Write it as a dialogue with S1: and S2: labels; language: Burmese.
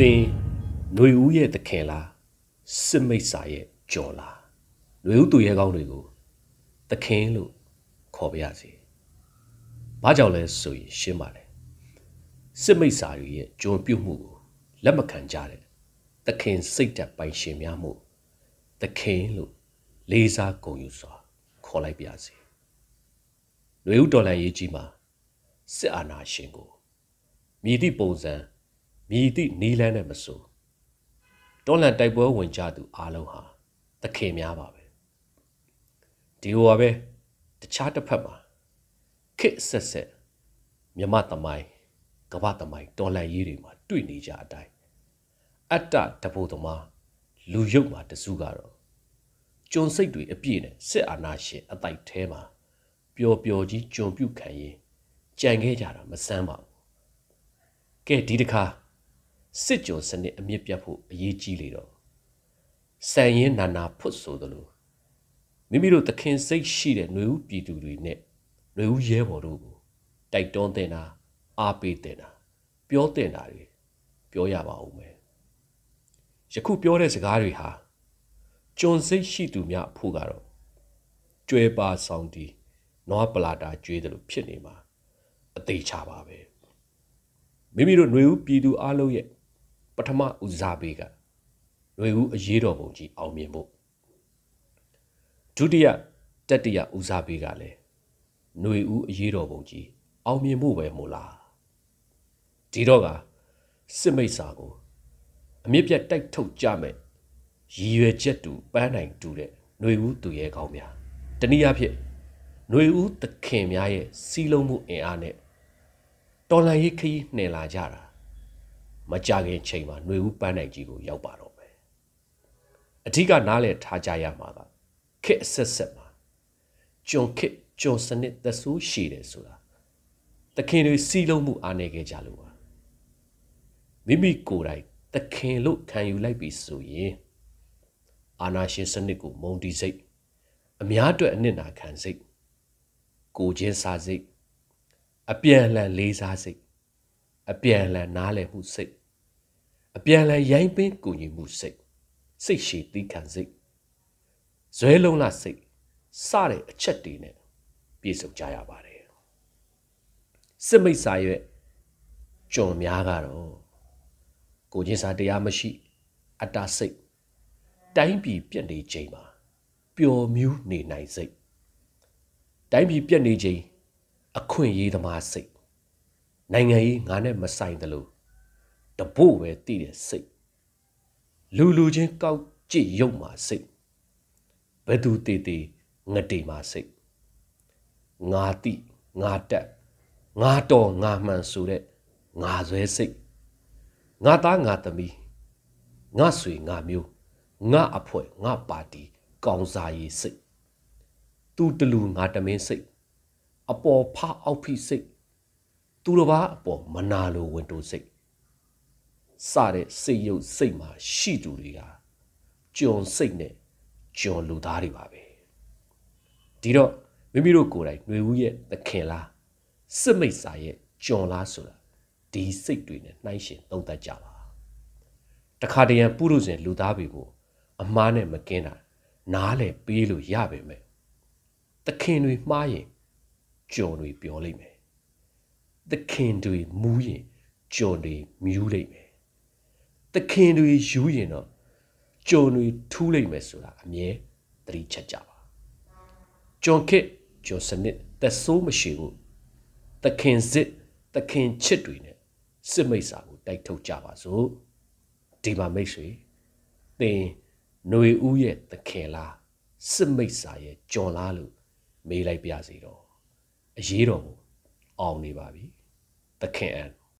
S1: သင်ຫນွေဦးရဲ့သခင်လားစစ်မိတ်စာရဲ့ကြော်လားຫນွေဦးသူရဲကောင်းတွေကိုသခင်လို့ခေါ်ပါရစေ။ဘာကြောင့်လဲဆိုရင်ရှင်းပါတယ်။စစ်မိတ်စာတွေရဲ့ကြုံပြုတ်မှုကိုလက်မခံကြတဲ့သခင်စိတ်တက်ပိုင်ရှင်များမှုသခင်လို့လေးစားဂုဏ်ယူစွာခေါ်လိုက်ပါစေ။ຫນွေဦးတော်လန်ရေးကြီးမှာစစ်အာဏာရှင်ကိုမြည်သည့်ပုံစံ မြည်သည့်နီလန်းနဲ့မဆိုတော်လန်တိုက်ပွဲဝင်ကြသူအားလုံးဟာသခင်များပါပဲဒီဟိုပါပဲတခြားတစ်ဖက်မှာခစ်ဆက်ဆက်မြမသမိုင်းကမ္ဘာသမိုင်းတော်လန်ရေးတွေမှာတွေ့နေကြအတိုင်းအတ္တတဘုသမားလူရုပ်မှာတစုကတော့ကျွန်းစိတ်တွေအပြည့်နဲ့စစ်အာဏာရှင်အတိုက်ထဲမှာပျော်ပျော်ကြီးကြုံပြုတ်ခံရင်ကြံခဲ့ကြတာမဆန်းပါဘူးကဲဒီတခါ စစ်ကြုံစနစ်အမြင့်ပြတ်ဖို့အရေးကြီးလေတော့စံရင်နာနာဖွတ်ဆိုသလိုမိမိတို့သခင်စိတ်ရှိတဲ့ຫນွေဦးပြည်သူတွေနဲ့ຫນွေဦးရဲဘော်တို့ကိုတိုက်တွန်းတင်တာအားပေးတင်တာပြောတင်တာတွေပြောရပါဦးမယ်ယခုပြောတဲ့စကားတွေဟာကျွန်စိတ်ရှိသူများအဖို့ကတော့ကျွဲပါဆောင်တီနွားပလာတာကျွေးတယ်လို့ဖြစ်နေမှာအသေးချပါပဲမိမိတို့ຫນွေဦးပြည်သူအလုံးရဲ့ ပထမဦးစားပေးကຫນွေဦးအရေးတော်ပုံကြီးအောင်မြင်ဖို့ဒုတိယတတိယဦးစားပေးကလည်းຫນွေဦးအရေးတော်ပုံကြီးအောင်မြင်ဖို့ပဲမို့လားဒီတော့ကစစ်မိတ်စာကိုအမြင့်ပြတ်တိုက်ထုတ်ကြမယ်ရည်ရွယ်ချက်တူပန်းနိုင်တူတဲ့ຫນွေဦးသူရဲကောင်းများတနည်းအားဖြင့်ຫນွေဦးသခင်များရဲ့စီးလုံးမှုအင်အားနဲ့တော်လန်ရေးခရီးနှင်လာကြတာ မကြခင်ချိန်မှာຫນွေဦးပန်းနိုင်ကြီးကိုရောက်ပါတော့မယ်အဓိကနားလည်ထားကြရမှာကခက်ဆက်ဆက်မှာကျွန်ခက်ကျွန်စနစ်သဆိုးရှိတယ်ဆိုတာသခင်တွေစီးလုံးမှုအားနေခဲ့ကြလို့ပါမိမိကိုယ်တိုင်သခင်လို့ခံယူလိုက်ပြီဆိုရင်အာနာရှင်စနစ်ကိုမုံတီစိတ်အများအတွက်အနစ်နာခံစိတ်ကိုချင်းစားစိတ်အပြန်အလှန်လေးစားစိတ်အပြန်အလှန်နားလည်မှုစိတ် အပြန်အလှန်ရိုင်းပင်းကူညီမှုစိတ်စိတ်ရှည်သီးခံစိတ်ဇွဲလုံးလာစိတ်စတဲ့အချက်တွေနဲ့ပြည့်စုံကြရပါတယ်စစ်မိတ်စာရဲ့ကြုံများကတော့ကိုချင်းစာတရားမရှိ အတ္တစိတ်တိုင်းပြည်ပြက်နေချိန်မှာပျော်မြူးနေနိုင်စိတ်တိုင်းပြည်ပြက်နေချိန်အခွင့်အရေးသမားစိတ်နိုင်ငံရေးငါနဲ့မဆိုင်သလို တပို့ပဲတည်တဲ့စိတ်လူလူချင်းကောက်ကြည့်ရုပ်မှာစိတ်ဘယ်သူတည်တည်ငတေမှာစိတ်ငါတိငါတက်ငါတော်ငါမှန်ဆိုတဲ့ငါဆွဲစိတ်ငါသားငါသမီးငါဆွေငါမျိုးငါအဖွဲ့ငါပါတီကောင်းစားရေးစိတ်သူတလူငါတမင်းစိတ်အပေါ်ဖအောက်ဖိစိတ်သူတစ်ပါးအပေါ်မနာလိုဝင်တိုးစိတ် စတဲ့စိတ်ရုပ်စိတ်မှာရှိသူတွေကကျွန်စိတ်နဲ့ကျွန်လူသားတွေပါပဲဒီတော့မိမိတို့ကိုယ်တိုင်ຫນွေဦးရဲ့သခင်လားစစ်မိတ်စာရဲ့ကျွန်လားဆိုတာဒီစိတ်တွေနဲ့နှိုင်းရှင်သုံးသပ်ကြပါတခါတရံပုရုဇဉ်လူသားတွေကိုအမားနဲ့မကင်းတာနားလေပေးလို့ရပါမယ်သခင်တွေမှားရင်ကြုံတွေပြောလိမ့်မယ်သခင်တွေမူးရင်ကြုံတွေမြူးလိမ့်မယ် သခင်တွေယူရင်တော့ကြုံတွေထူးလိမ့်မယ်ဆိုတာအမြဲသတိချက်ကြပါကြုံခစ်ကြုံစနစ်သက်ဆိုးမရှိဘူးသခင်စစ်သခင်ချစ်တွေနဲ့စစ်မိတ်စာကိုတိုက်ထုတ်ကြပါစို့ဒီမှာမိတ်ဆွေသင်ຫນွေဦးရဲ့သခင်လားစစ်မိတ်စာရဲ့ကြုံလားလို့မေးလိုက်ပြစီတော့အရေးတော်ကိုအောင်နေပါပြီသခင်အန်